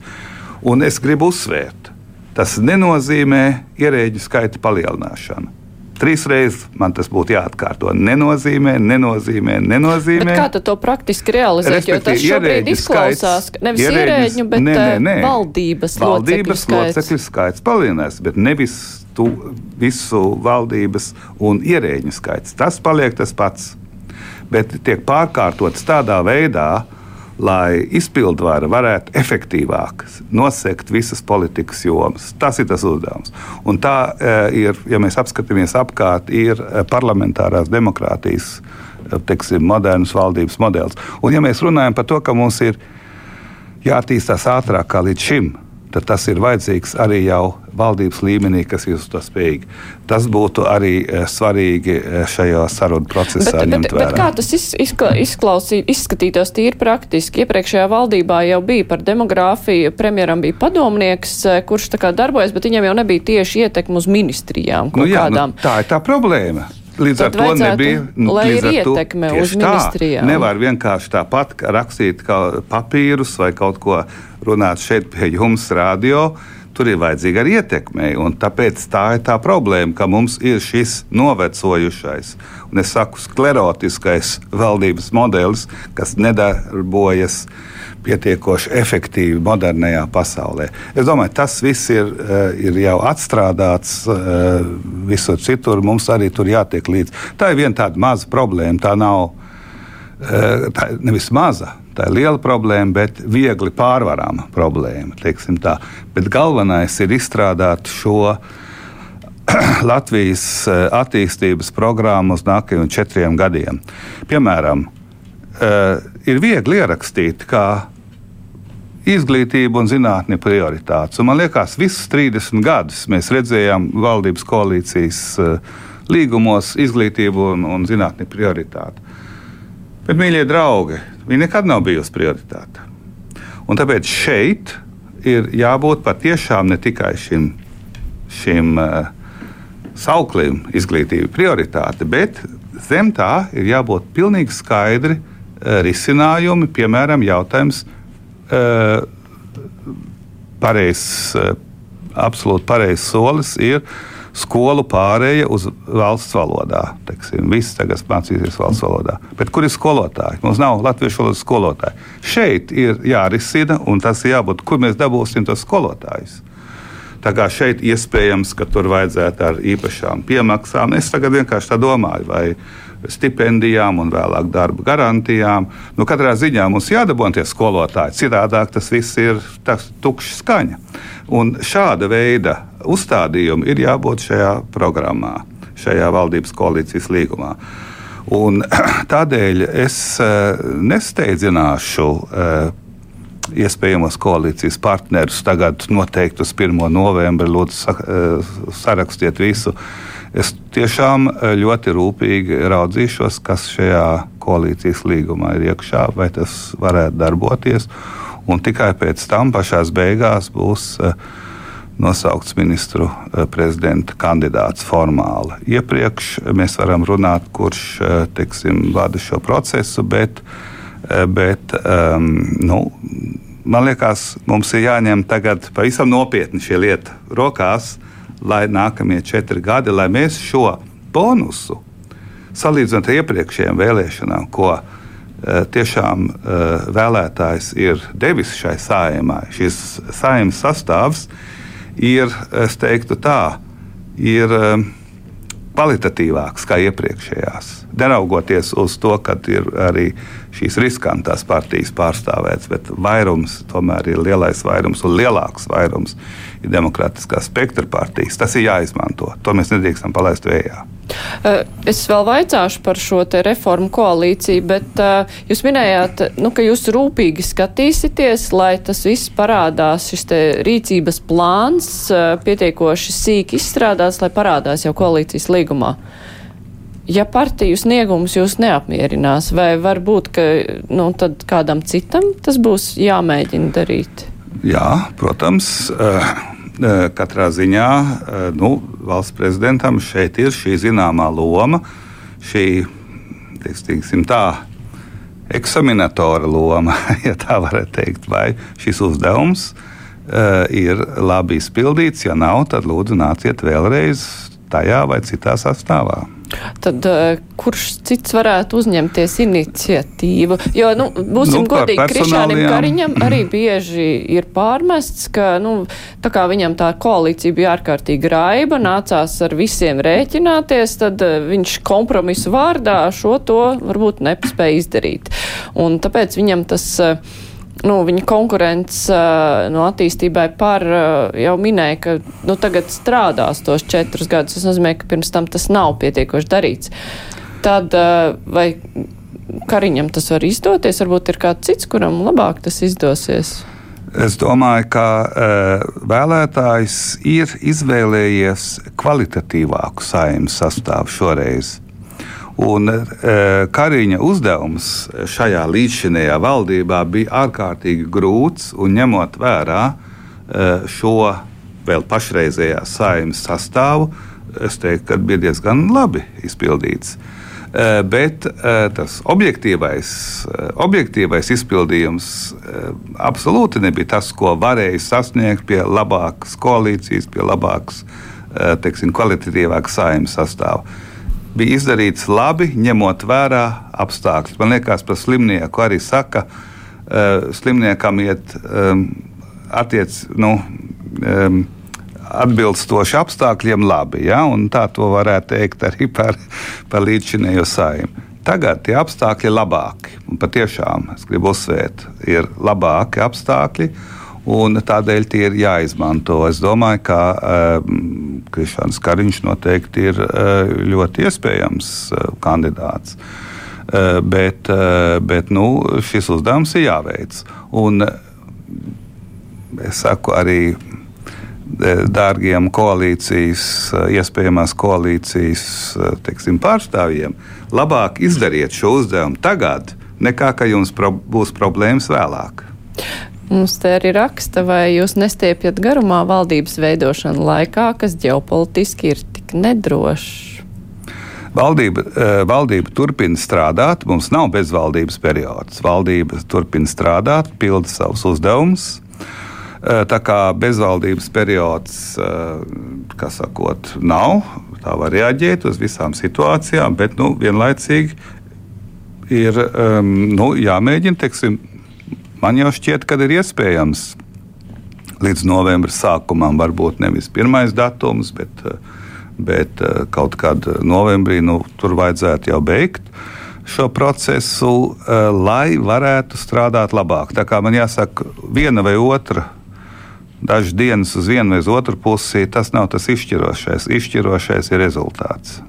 Un es gribu uzsvērt, tas nenozīmē ierēģu skaita palielināšanu. Trīs reizes man tas būtu jāatkārto. Nenozīmē, nenozīmē, nenozīmē. Bet kā to praktiski realizēt? Jo tas šobrīd izklausās, ka nevis ierēģiņu, bet ne, ne, ne. valdības, valdības locekļu skaits palielinās, bet nevis tu, visu valdības un ierēģu skaits. Tas paliek tas pats. Bet tiek pārkārtots tādā veidā, lai izpildvara varētu efektīvāk nosegt visas politikas jomas. Tas ir tas uzdevums. Un tā e, ir, ja mēs apskatāmies apkārt, ir e, parlamentārās demokrātijas e, teiksim, modernas valdības modelis. Un ja mēs runājam par to, ka mums ir jāattīstās ātrāk kā līdz šim, tad tas ir vajadzīgs arī jau valdības līmenī, kas ir uz to spējīgi. Tas būtu arī e, svarīgi e, šajā sarunu procesā. Bet, bet, bet kā tas izklausīt, izskatītos tīri praktiski? Iepriekšējā valdībā jau bija par demogrāfiju, premjeram bija padomnieks, e, kurš tā kā darbojas, bet viņam jau nebija tieši ietekmi uz ministrijām. Nu, jā, nu, tā ir tā problēma. Līdz Tad ar to nebija. Nu, lai ir ietekme uz ministrijām. Nevar vienkārši tāpat rakstīt papīrus vai kaut ko runāt šeit pie jums, radio. Tur ir vajadzīga arī ietekme. Tāpēc tā ir tā problēma, ka mums ir šis novecojušais, un es saku, sklerotiskais valdības modelis, kas nedarbojas pietiekoši efektīvi modernajā pasaulē. Es domāju, tas viss ir, eh, ir jau atstrādāts eh, visur citur. Mums arī tur jātiek līdzi. Tā ir viena tāda maza problēma. Tā nav eh, tā nevis maza. Tā ir liela problēma, bet viegli pārvarama problēma. Galvenais ir izstrādāt šo Latvijas attīstības programmu uz nākamajiem četriem gadiem. Piemēram, ir viegli ierakstīt, kā izglītība un zinātne prioritātes. Un man liekas, visus 30 gadus mēs redzējām valdības koalīcijas uh, līgumos izglītību un, un zinātni prioritāti. Bet, mīļie draugi, viņi nekad nav bijusi prioritāte. Un tāpēc šeit ir jābūt patiešām ne tikai šim, šim uh, sauklim izglītība prioritāte, bet zem tā ir jābūt pilnīgi skaidri uh, risinājumi, piemēram, jautājums Eh, pareizs, eh, absolūti pareizs solis ir skolu pārēja uz valsts valodā. Teiksim, visi tagad mācīsies valsts valodā. Bet kur ir skolotāji? Mums nav latviešu valodas skolotāji. Šeit ir jārisina, un tas ir jābūt, kur mēs dabūsim tos skolotājus. Tā kā šeit iespējams, ka tur vajadzētu ar īpašām piemaksām. Es tagad vienkārši tā domāju, vai stipendijām un vēlāk darba garantijām. Nu, katrā ziņā mums jādabūna tie skolotāji, citādāk tas viss ir tukšs skaņa. Un šāda veida uzstādījumi ir jābūt šajā programmā, šajā valdības koalīcijas līgumā. Un, tādēļ es uh, nesteidzināšu uh, iespējamos koalīcijas partnerus tagad noteikti uz 1. novembri. Lūdzu, uh, sarakstiet visu. Uh, Es tiešām eh, ļoti rūpīgi raudzīšos, kas šajā koalīcijas līgumā ir iekšā, vai tas varētu darboties. Un tikai pēc tam pašā beigās būs uh, nosaukts ministru uh, prezidenta kandidāts formāli. Iepriekš mēs varam runāt, kurš uh, teiksim, vada šo procesu, bet, bet um, nu, man liekas, mums ir jāņem tagad pavisam nopietni šie lieta rokās lai nākamie četri gadi, lai mēs šo bonusu salīdzinot ar iepriekšējām vēlēšanām, ko uh, tiešām uh, vēlētājs ir devis šai sājumai, šis saimnes sastāvs ir, es teiktu tā, ir uh, kvalitatīvāks kā iepriekšējās. Neraugoties uz to, ka ir arī šīs riskantās partijas pārstāvētas, bet vairums tomēr ir lielais vairums un lielāks vairums ir demokrātiskā spektra partijas. Tas ir jāizmanto. To mēs nedrīkstam palaist vējā. Es vēl vaicāšu par šo reformu koalīciju, bet uh, jūs minējāt, nu, ka jūs rūpīgi skatīsieties, lai tas viss parādās, šis rīcības plāns uh, pietiekoši sīk izstrādāts, lai parādās jau koalīcijas līgumā. Ja partiju sniegums jūs neapmierinās, vai varbūt, ka nu, kādam citam tas būs jāmēģina darīt? Jā, protams. Uh katrā ziņā nu, valsts prezidentam šeit ir šī zināmā loma, šī teiksim, tā, eksaminatora loma, ja tā varētu teikt, vai šis uzdevums ir labi izpildīts. Ja nav, tad lūdzu nāciet vēlreiz tajā vai citā sastāvā. Tad uh, kurš cits varētu uzņemties iniciatīvu? Jo, nu, būsim nu, godīgi, Krišānam Kariņam arī bieži ir pārmests, ka, nu, tā kā viņam tā koalīcija bija ārkārtīgi raiba, nācās ar visiem rēķināties, tad uh, viņš kompromisu vārdā šo to varbūt nespēja izdarīt. Un tāpēc viņam tas. Uh, nu, viņa konkurence uh, no attīstībai par uh, jau minēja, ka nu, tagad strādās tos četrus gadus. Tas nozīmē, ka pirms tam tas nav pietiekoši darīts. Tad uh, vai Kariņam tas var izdoties? Varbūt ir kāds cits, kuram labāk tas izdosies. Es domāju, ka uh, vēlētājs ir izvēlējies kvalitatīvāku saimnes sastāvu šoreiz. Un e, Kariņa uzdevums šajā līdzšinējā valdībā bija ārkārtīgi grūts un ņemot vērā e, šo vēl pašreizējā saimnes sastāvu, es teiktu, ka bija diezgan labi izpildīts. Bet tas objektīvais, objektīvais izpildījums absolūti nebija tas, ko varēja sasniegt pie labākas koalīcijas, pie labākas, teiksim, kvalitatīvākas saimnes sastāvā bija izdarīts labi, ņemot vērā apstākļus. Man liekas, par slimnieku arī saka, uh, slimniekam iet um, attiec, nu, um, atbilstoši apstākļiem labi. Ja? Tā to varētu teikt arī par, par līdzinējo saimnu. Tagad tie apstākļi ir labāki. Un patiešām, es gribu uzsvērt, ir labāki apstākļi. Un tādēļ tie ir jāizmanto. Es domāju, ka uh, Krišāns Kariņš noteikti ir uh, ļoti iespējams uh, kandidāts. Uh, bet uh, bet nu, šis uzdevums ir jāveic. Un, es saku arī dārgiem koalīcijas, iespējamās koalīcijas teiksim, pārstāvjiem, labāk izdariet šo uzdevumu tagad, nekā ka jums pro būs problēmas vēlāk. Mums te arī raksta, vai jūs nestiepjat garumā valdības veidošanu laikā, kas ģeopolitiski ir tik nedrošs. Valdība, eh, valdība turpina strādāt, mums nav bezvaldības periods. Valdība turpina strādāt, pilda savus uzdevumus. Eh, tā kā bezvaldības periods, eh, kā sakot, nav, tā var reaģēt uz visām situācijām, bet nu, vienlaicīgi ir um, nu, jāmēģina, teiksim, Man jau šķiet, ka ir iespējams līdz novembra sākumam, varbūt nevis pirmais datums, bet, bet eh, kaut kad novembrī nu, tur vajadzētu jau beigt šo procesu, eh, lai varētu strādāt labāk. Tā kā man jāsaka, viena vai otra. Dažas dienas uz vienu vai uz otru pusi tas nav tas izšķirošais. Izšķirošais ir rezultāts.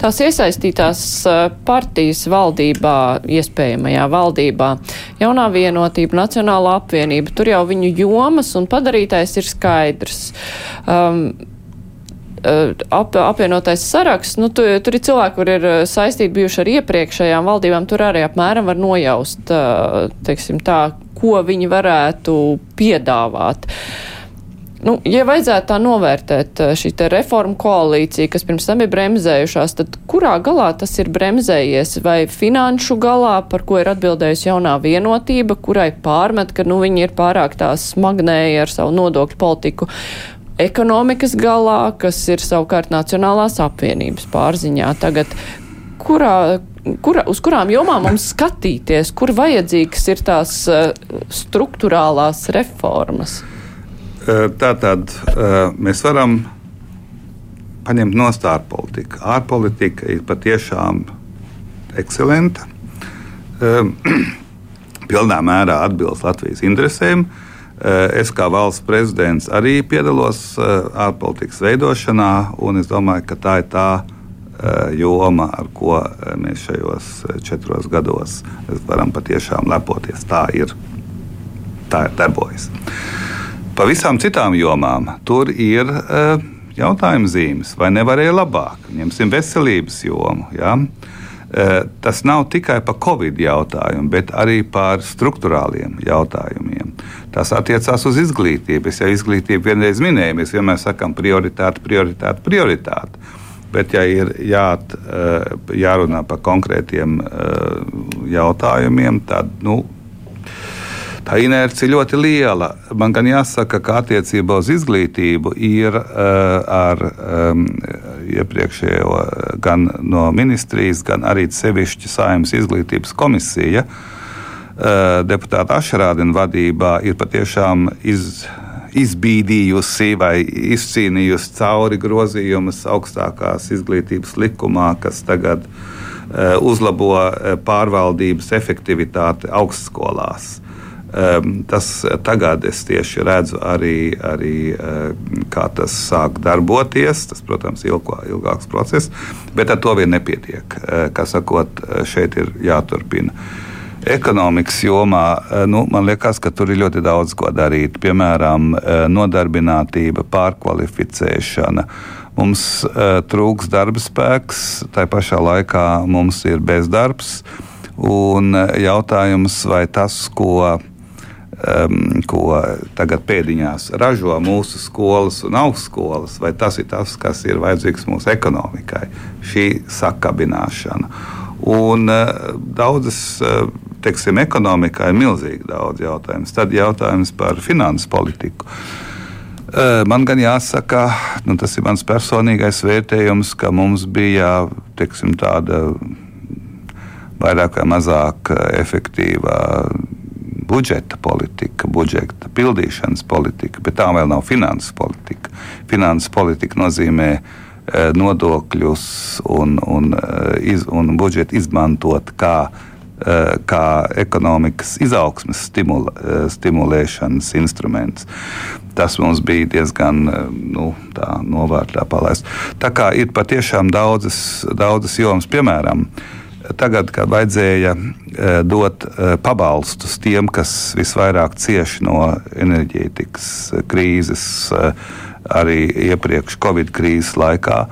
Tās iesaistītās eh, partijas valdībā, iespējamajā valdībā, jaunā vienotība, Nacionāla apvienība, tur jau viņu jomas un padarītais ir skaidrs. Um, eh, ap, apvienotais saraksts, nu, tu, tur ir cilvēki, kur ir eh, saistīti bijuši ar iepriekšējām valdībām, tur arī apmēram var nojaust, teiksim tā, ko viņi varētu piedāvāt. Uh, Nu, ja vajadzētu tā novērtēt eh, šī reforma koalīcija, kas pirms tam ir bremzējušās, tad kurā galā tas ir bremzējies? Vai finanšu galā, par ko ir atbildējusi jaunā vienotība, kurai pārmet, ka nu, viņi ir pārāk tā smagnēji ar savu nodokļu politiku? Ekonomikas galā, kas ir savukārt Nacionālās apvienības pārziņā. Tagad, kurā, kura, uz kurām jomām mums skatīties, kur vajadzīgas ir tās uh, struktūrālās reformas? Eh, tātad eh, mēs varam paņemt no ārpolitika. Ārpolitika ir patiešām ekscelenta. Eh, pilnā mērā atbilst Latvijas interesēm. Es kā valsts prezidents arī piedalos ārpolitikas veidošanā, un es domāju, ka tā ir tā joma, ar ko mēs šajos četros gados varam patiešām lepoties. Tā ir, tā ir darbojas. Pa visām citām jomām tur ir uh, jautājuma zīmes, vai nevarēja labāk. Ņemsim veselības jomu. Ja? Uh, tas nav tikai par covid jautājumu, bet arī par struktūrāliem jautājumiem. Tas attiecās uz izglītību. Es jau izglītību vienreiz minēju, mēs vienmēr sakām prioritāte, prioritāte, prioritāte. Bet, ja ir jā, eh, jārunā par konkrētiem jautājumiem, tad nu, tā inerce ir ļoti liela. Man gan jāsaka, ka attiecībā uz izglītību ir uh, ar um, iepriekšējo gan no ministrijas, gan arī sevišķi Saimnes izglītības komisija. Uh, deputāta Ašrādina vadībā ir patiešām iz, izbīdījusi vai izcīnījusi cauri grozījumus augstākās izglītības likumā, kas tagad uh, uzlabo pārvaldības efektivitāti augstskolās. Um, tas tagad es tieši redzu arī, arī uh, kā tas sāk darboties. Tas, protams, ir ilgā, ilgāks process, bet ar to vien nepietiek. Uh, kā sakot, šeit ir jāturpina. Ekonomikas jomā nu, man liekas, ka tur ir ļoti daudz ko darīt. Piemēram, nodarbinātība, pārkvalificēšana. Mums trūks darba spēks, tā pašā laikā mums ir bezdarbs. Un jautājums, vai tas, ko um, ko tagad pēdiņās ražo mūsu skolas un augstskolas, vai tas ir tas, kas ir vajadzīgs mūsu ekonomikai, šī sakabināšana. Un uh, daudzas, uh, teiksim, ekonomikā ir milzīgi daudz jautājumu. Tad jautājums par finanses politiku. Uh, man gan jāsaka, nu, tas ir mans personīgais vērtējums, ka mums bija teiksim, tāda vairāk vai mazāk efektīva budžeta politika, budžeta pildīšanas politika, bet tā vēl nav finanses politika. Finanses politika nozīmē e, nodokļus un, un, e, iz, un budžetu izmantot kā, e, kā ekonomikas izaugsmes stimula, stimulēšanas instruments. Tas mums bija diezgan nu, novārtā palaists. Tā kā ir patiešām daudzas, daudzas jomas, piemēram, tagad, kad vajadzēja eh, dot eh, pabalstus tiem, kas visvairāk cieš no enerģētikas eh, krīzes, arī iepriekš Covid krīzes laikā.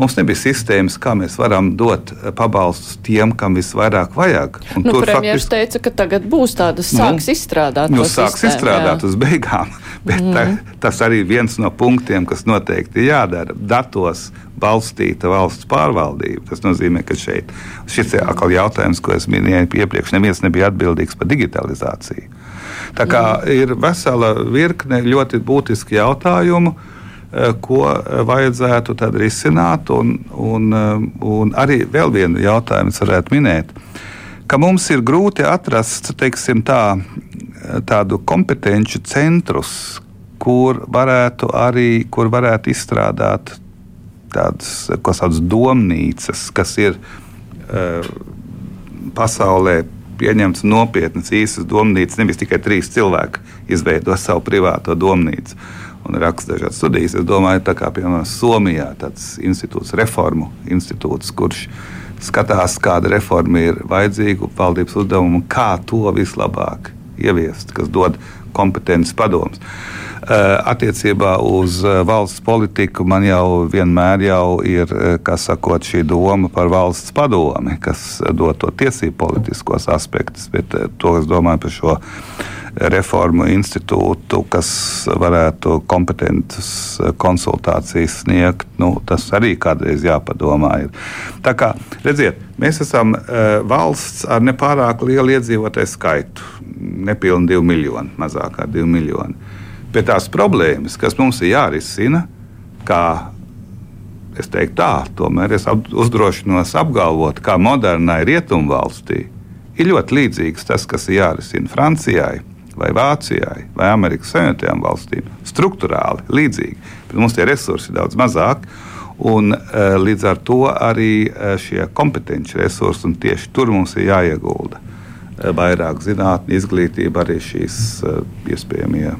Mums nebija sistēmas, kā mēs varam dot pabalstus tiem, kam visvairāk vajag. Un nu, Premjerministrs faktiski... teica, ka tagad būs tādas, sāks nu, izstrādāt. Nu, sāks sistēmu, izstrādāt jā. uz beigām. Bet mm. tā, tas arī ir viens no punktiem, kas noteikti jādara. Datos balstīta valsts pārvaldība. Tas nozīmē, ka šeit šis ir atkal jautājums, ko es minēju iepriekš. Neviens nebija atbildīgs par digitalizāciju. Tā kā mm. ir vesela virkne ļoti būtiski jautājumu eh, ko vajadzētu risināt. Un, un, eh, un arī vēl vienu jautājumu varētu minēt, ka mums ir grūti atrast teiksim, tā, tādu kompetenci centrus, kur varētu arī kur varētu izstrādāt tādas tādas domnīcas, kas ir uh, pasaulē pieņemts nopietnas īstas domnīcas. Nevis tikai trīs cilvēki izveido savu privāto domnīcu un raksta dažādas studijas. Es domāju, tā kā piemēram Somijā tāds institūts, reformu institūts, kurš skatās, kāda reforma ir vajadzīga, valdības uzdevuma, kā to vislabāk ieviest, kas dod kompetences padomus. Eh, attiecībā uz eh, valsts politiku man jau vienmēr jau ir eh, sakot, šī doma par valsts padomi, kas dod to tiesību politiskos aspektus, bet to es domāju par šo reformu institūtu, kas varētu kompetentas konsultācijas sniegt, nu, tas arī kādreiz jāpadomā. Ir. Tā kā redziet, mēs esam valsts ar nepārāk lielu iedzīvotāju skaitu, nepilnīgi 2 miljoni, mazāk kā 2 miljoni. Bet tās problēmas, kas mums ir jārisina, kā es teiktu, tā, tomēr es uzdrošinos apgalvot, kā modernai rietumvalstī, ir ļoti līdzīgs tas, kas ir jārisina Francijai, vai Vācijai, vai Amerikas Savienotajām valstīm. Struktūrāli līdzīgi, bet mums tie resursi ir daudz mazāki. Un, uh, līdz ar to arī uh, šie kompetenci resursi, un tieši tur mums ir jāiegulda uh, vairāk zinātnē, izglītība, arī šīs iespējamie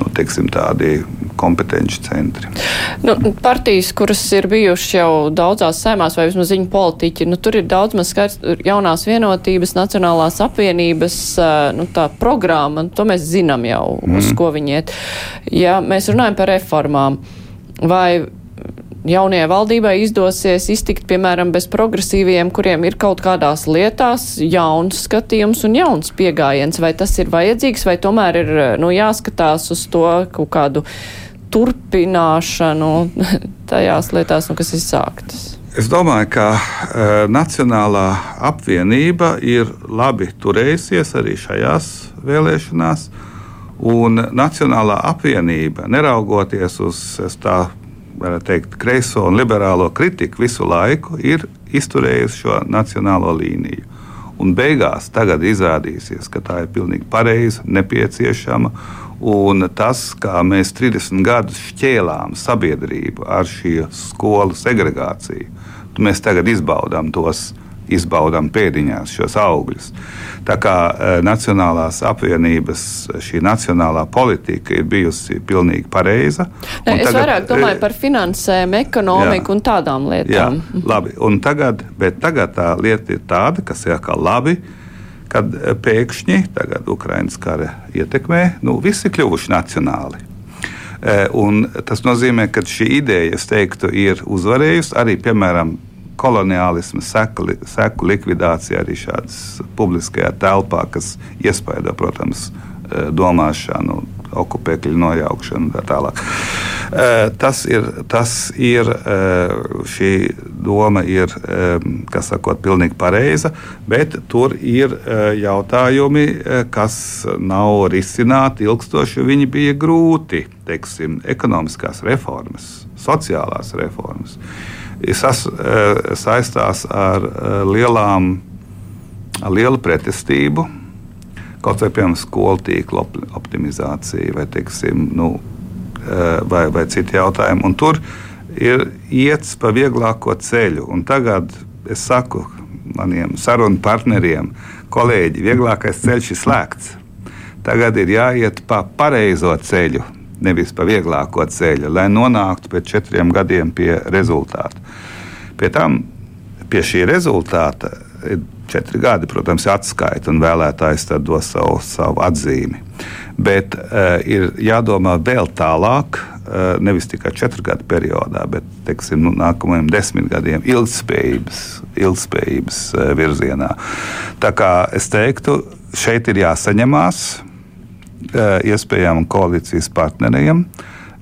nu, teiksim, tādi kompetenci centri. Nu, partijas, kuras ir bijušas jau daudzās saimās, vai vismaz ziņu politiķi, nu, tur ir daudz maz skaidrs, jaunās vienotības, nacionālās apvienības, nu, programma, to mēs zinām jau, mm. uz ko viņi iet. Ja mēs runājam par reformām, vai jaunajai valdībai izdosies iztikt, piemēram, bez progresīviem, kuriem ir kaut kādās lietās jauns skatījums un jauns piegājiens. Vai tas ir vajadzīgs, vai tomēr ir nu, jāskatās uz to kaut kādu turpināšanu tajās lietās, nu, kas ir sāktas? Es domāju, ka uh, Nacionālā apvienība ir labi turējusies arī šajās vēlēšanās. Un Nacionālā apvienība, neraugoties uz tā teikt, kreiso un liberālo kritiku visu laiku ir izturējusi šo nacionālo līniju. Un beigās tagad izrādīsies, ka tā ir pilnīgi pareiza, nepieciešama. Un tas, kā mēs 30 gadus šķēlām sabiedrību ar šī skolu segregāciju, mēs tagad izbaudām tos izbaudām pēdiņās šos augļus. Tā kā e, Nacionālās apvienības šī nacionālā politika ir bijusi pilnīgi pareiza. Ne, es tagad, vairāk domāju par finansēm, ekonomiku jā, un tādām lietām. Jā, labi, un tagad, bet tagad tā lieta ir tāda, kas ir kā labi. Kad e, pēkšņi tagad Ukraiņas kara ietekmē, nu, visi kļuvuši nacionāli. E, tas nozīmē, ka šī ideja, es teiktu, ir uzvarējusi arī, piemēram, koloniālisma seku, seku likvidācija arī šādas publiskajā telpā, kas iespaido, protams, domāšanu, okupēkļu nojaukšanu un tā tālāk. Tas ir, tas ir šī doma ir, kas sakot, pilnīgi pareiza, bet tur ir jautājumi, kas nav risināti ilgstoši, viņi bija grūti, teiksim, ekonomiskās reformas, sociālās reformas. Tas saistās ar lielām, ar lielu pretestību kaut vai piemēram skolu tīkla optimizācija vai, teiksim, nu, eh, vai, vai citi jautājumi. Un tur ir iets pa vieglāko ceļu. Un tagad es saku maniem sarunu partneriem, kolēģi, vieglākais ceļš ir slēgts. Tagad ir jāiet pa pareizo ceļu, nevis pa vieglāko ceļu, lai nonāktu pēc četriem gadiem pie rezultātu. Pie tam, pie šī rezultāta četri gadi, protams, atskaita un vēlētājs tad dos savu, savu atzīmi. Bet uh, ir jādomā vēl tālāk, uh, nevis tikai četru gadu periodā, bet teiksim, nu, nākamajiem desmit gadiem ilgspējības, ilgspējības uh, virzienā. Tā kā es teiktu, šeit ir jāsaņemās iespējām koalīcijas partneriem.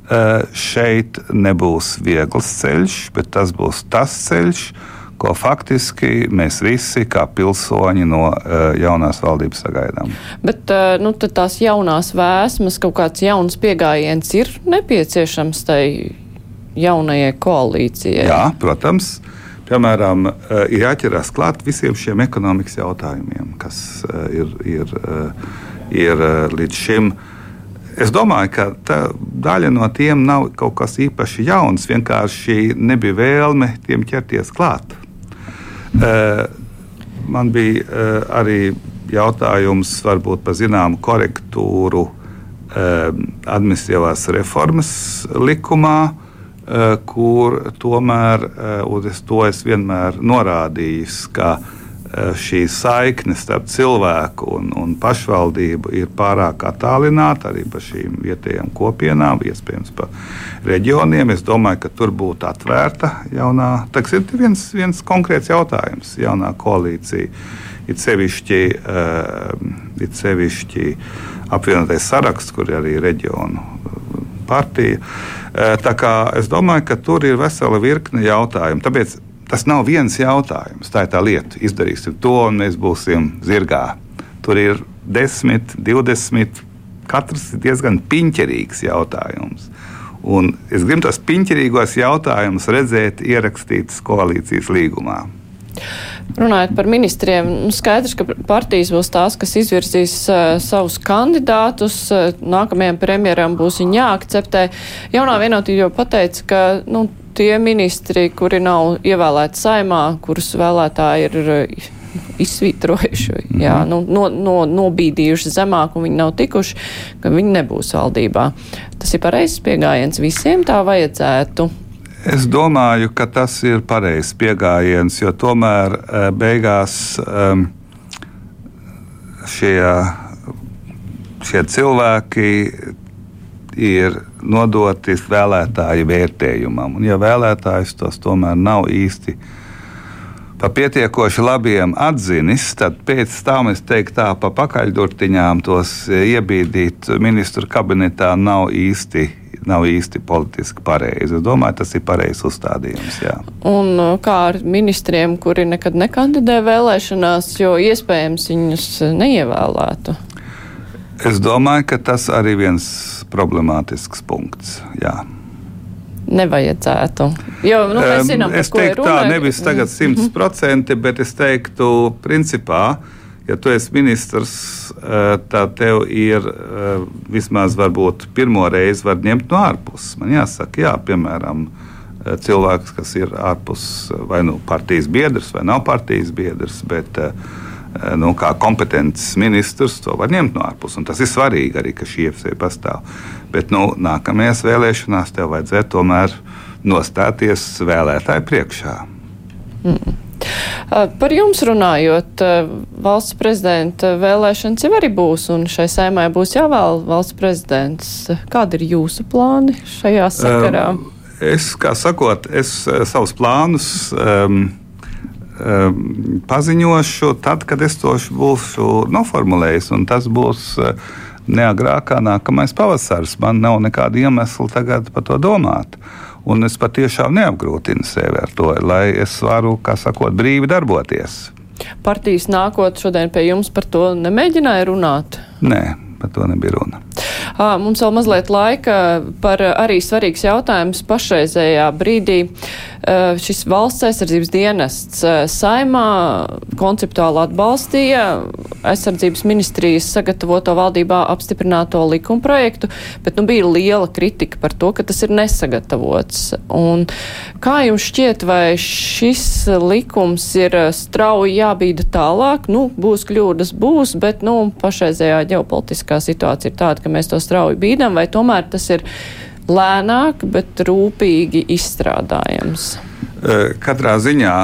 Uh, šeit nebūs viegls ceļš, bet tas būs tas ceļš, ko faktiski mēs visi, kā pilsoņi no uh, jaunās valdības, sagaidām. Bet uh, nu, tās jaunās vēsmas, kaut kāds jauns pieejams ir nepieciešams tai jaunajai koalīcijai. Jā, protams. Piemēram, uh, ir jāķerās klāt visiem šiem ekonomikas jautājumiem, kas ir, ir, ir uh, līdz šim. Es domāju, ka tā, daļa no tiem nav kaut kas īpaši jauns. Vienkārši nebija vēlme tiem ķerties klāt. Eh, man bija eh, arī jautājums par zināmu korektūru eh, administratīvās reformas likumā, kur tomēr, es to es vienmēr norādīju, ka Eh, šī saikne starp cilvēku un, un pašvaldību ir pārāk attālināta arī par šīm vietējām kopienām, iespējams, pa reģioniem. Es domāju, ka tur būtu atvērta jaunā, tas ir viens, viens konkrēts jautājums, jaunā koalīcija. It sevišķi, uh, it sevišķi apvienotais saraksts, kur ir arī reģionu eh, partija. Uh, tā kā es domāju, ka tur ir vesela virkne jautājumu. Tāpēc tas nav viens jautājums. Tā ir tā lieta. Izdarīsim to, un mēs būsim zirgā. Tur ir 10, 20. Katrs ir diezgan piņķerīgs jautājums. Un es gribu tos piņķerīgos jautājumus redzēt ierakstītus koalīcijas līgumā. Runājot par ministriem, nu, skaidrs, ka partijas būs tās, kas izvirzīs uh, savus kandidātus. Uh, nākamajam premjeram būs jāakceptē. Jaunā vienotība jau pateica, ka nu, tie ministri, kuri nav ievēlēti saimā, kurus vēlētāji ir uh, izsvītrojuši, mm -hmm. jā, nu, no, no, nobīdījuši zemāk un viņi nav tikuši, ka viņi nebūs valdībā. Tas ir pareizs pieejams visiem, tā vajadzētu. Es domāju, ka tas ir pareizs pieejams, jo tomēr eh, beigās um, šie, šie cilvēki ir nodoti vēlētāju vērtējumam. Un, ja vēlētājs tos tomēr nav īsti pa pietiekoši labiem atzinis, tad pēc tam es teiktu, tā pa pakaļdurtiņām tos iebīdīt ministru kabinetā nav īsti nav īsti politiski pareizi. Es domāju, tas ir pareizs uzstādījums. Jā. Un uh, kā ar ministriem, kuri nekad nekandidē vēlēšanās, jo iespējams viņus neievēlētu? Es domāju, ka tas arī viens problemātisks punkts. Jā. Nevajadzētu. Jo, nu, mēs zinām, es teiktu tā, nevis tagad mhm. simts procenti, bet es teiktu, principā, uh, ja tu esi ministrs, eh, tad tev ir eh, vismaz varbūt pirmo reizi var ņemt no ārpuses. Man jāsaka, jā, piemēram, eh, cilvēks, kas ir ārpus vai nu partijas biedrs vai nav partijas biedrs, bet nu, kā kompetents ministrs to var ņemt no ārpuses. Tas ir svarīgi arī, ka šī iespēja pastāv. Bet nu, nākamajās vēlēšanās tev vajadzētu tomēr nostāties vēlētāju priekšā. Mm. Par jums runājot, valsts prezidenta vēlēšanas jau arī būs, un šai saimai būs jāvēl valsts prezidents. Kādi ir jūsu plāni šajā sakarā? Es, kā sakot, es savus plānus um, paziņošu tad, kad es to būšu noformulējis, un tas būs neagrāk kā nākamais pavasaris. Man nav nekāda iemesla tagad par to domāt. Un es patiešām neapgrūtinu sevi ar to, lai es varu, kā sakot, brīvi darboties. Partijas nākotnē šodien pie jums par to nemēģināja runāt? Nē, par to nebija runa. Mums vēl mazliet laika par arī svarīgs jautājums pašreizējā brīdī. Šis valsts aizsardzības dienests saimā konceptuāli atbalstīja aizsardzības ministrijas sagatavoto valdībā apstiprināto likumprojektu, bet nu, bija liela kritika par to, ka tas ir nesagatavots. Un kā jums šķiet, vai šis likums ir strauji jābīda tālāk? Nu, būs kļūdas, būs, bet nu, pašreizējā ģeopolitiskā situācija ir tāda, ka mēs to strauji bīdam, vai tomēr tas ir lēnāk, bet rūpīgi izstrādājams? Katrā ziņā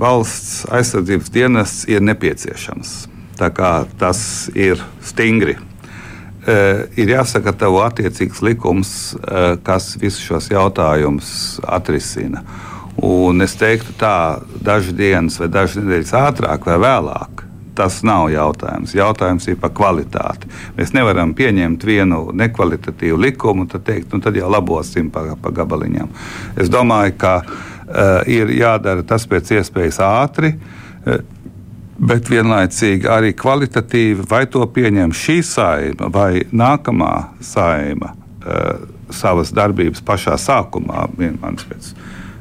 valsts aizsardzības dienests ir nepieciešams. Tā kā tas ir stingri. Ir jāsagatavo attiecīgs likums, kas visus šos jautājumus atrisina. Un es teiktu, tā dažas dienas vai dažas nedēļas ātrāk vai vēlāk tas nav jautājums. Jautājums ir par kvalitāti. Mēs nevaram pieņemt vienu nekvalitatīvu likumu tad teikt, nu tad jau labosim pa, pa gabaliņām. Es domāju, ka uh, ir jādara tas pēc iespējas ātri. Uh, Bet vienlaicīgi arī kvalitatīvi, vai to pieņem šī saima vai nākamā saima uh, savas darbības pašā sākumā, vienmēr pēc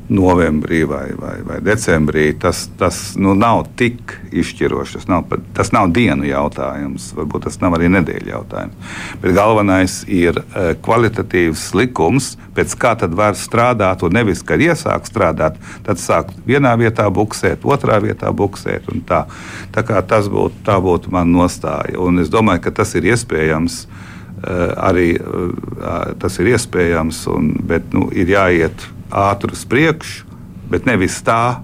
novembrī vai, vai, vai decembrī, tas, tas nu, nav tik izšķirošs. Tas nav, tas nav dienu jautājums, varbūt tas nav arī nedēļu jautājums. Bet galvenais ir uh, kvalitatīvs likums, pēc kā tad var strādāt, un nevis, kad iesāk strādāt, tad sāk vienā vietā buksēt, otrā vietā buksēt. Tā. tā tas būtu, tā būtu mana nostāja. Un es domāju, ka tas ir iespējams. Uh, arī uh, tas ir iespējams, un, bet nu, ir jāiet ātri uz priekšu, bet nevis tā,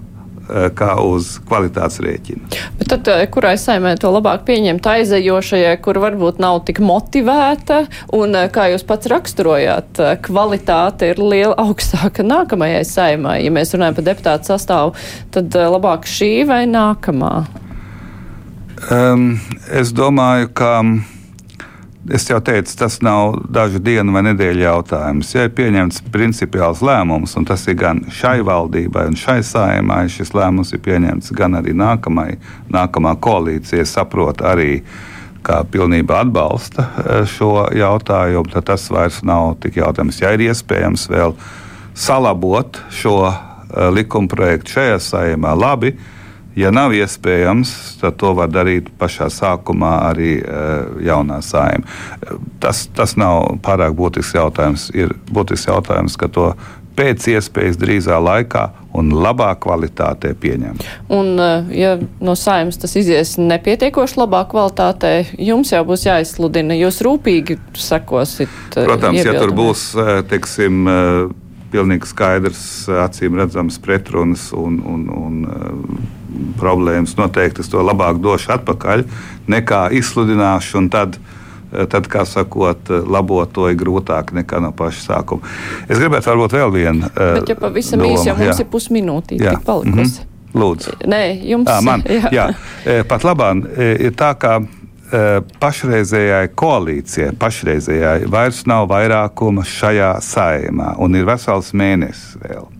eh, kā uz kvalitātes rēķina. Bet tad, eh, kurai saimē to labāk pieņemt aizejošajai, kur varbūt nav tik motivēta, un eh, kā jūs pats raksturojāt, kvalitāte ir liela augstāka nākamajai saimai. Ja mēs runājam par deputātu sastāvu, tad labāk šī vai nākamā? Um, es domāju, ka Es jau teicu, tas nav dažu dienu vai nedēļu jautājums. Ja ir pieņemts principiāls lēmums, un tas ir gan šai valdībai, gan šai saimai, šis lēmums ir pieņemts gan arī nākamai, nākamā koalīcija saprot arī, kā pilnībā atbalsta e, šo jautājumu, tad tas vairs nav tik jautājums. Ja ir iespējams vēl salabot šo e, likuma projektu šajā saimā, labi Ja nav iespējams, tad to var darīt pašā sākumā arī uh, jaunā saima. Tas, tas nav pārāk būtisks jautājums. Ir būtisks jautājums, ka to pēc iespējas drīzā laikā un labā kvalitātē pieņemt. Un, eh, ja no saimnes tas izies nepietiekoši labā kvalitātē, jums jau būs jāizsludina, jūs rūpīgi sekosit. Eh, Protams, iebildumi. ja tur būs, teiksim, pilnīgi skaidrs, acīm redzams pretrunas un, un, un problēmas. Noteikti es to labāk došu atpakaļ nekā izsludināšu un tad. Uh, tad, kā sakot, uh, labot to ir grūtāk nekā no paša sākuma. Es gribētu varbūt vēl vienu. Uh, Bet, ja pavisam īsi, jau mums jā. ir pusminūte, tik palikusi. Mm -hmm. Lūdzu. Nē, jums ir. Man, jā. jā. Pat labāk ir tā, ka Eh, pašreizējai koalīcijai, pašreizējai vairs nav vairākuma šajā saimā, un ir vesels mēnesis vēl.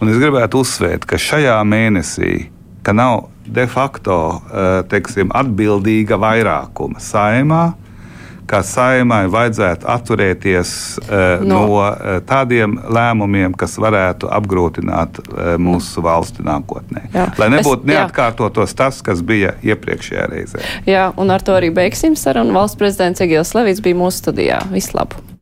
Un es gribētu uzsvērt, ka šajā mēnesī, ka nav de facto eh, teiksim, atbildīga vairākuma saimā, ka saimai vajadzētu atturēties uh, no, no uh, tādiem lēmumiem, kas varētu apgrūtināt uh, mūsu valsti nākotnē. Jā. Lai nebūtu neatkārtotos tas, kas bija iepriekšējā reizē. Jā, un ar to arī beigsim sarunu. Valsts prezidents Egils Levits bija mūsu studijā. Vislabāk!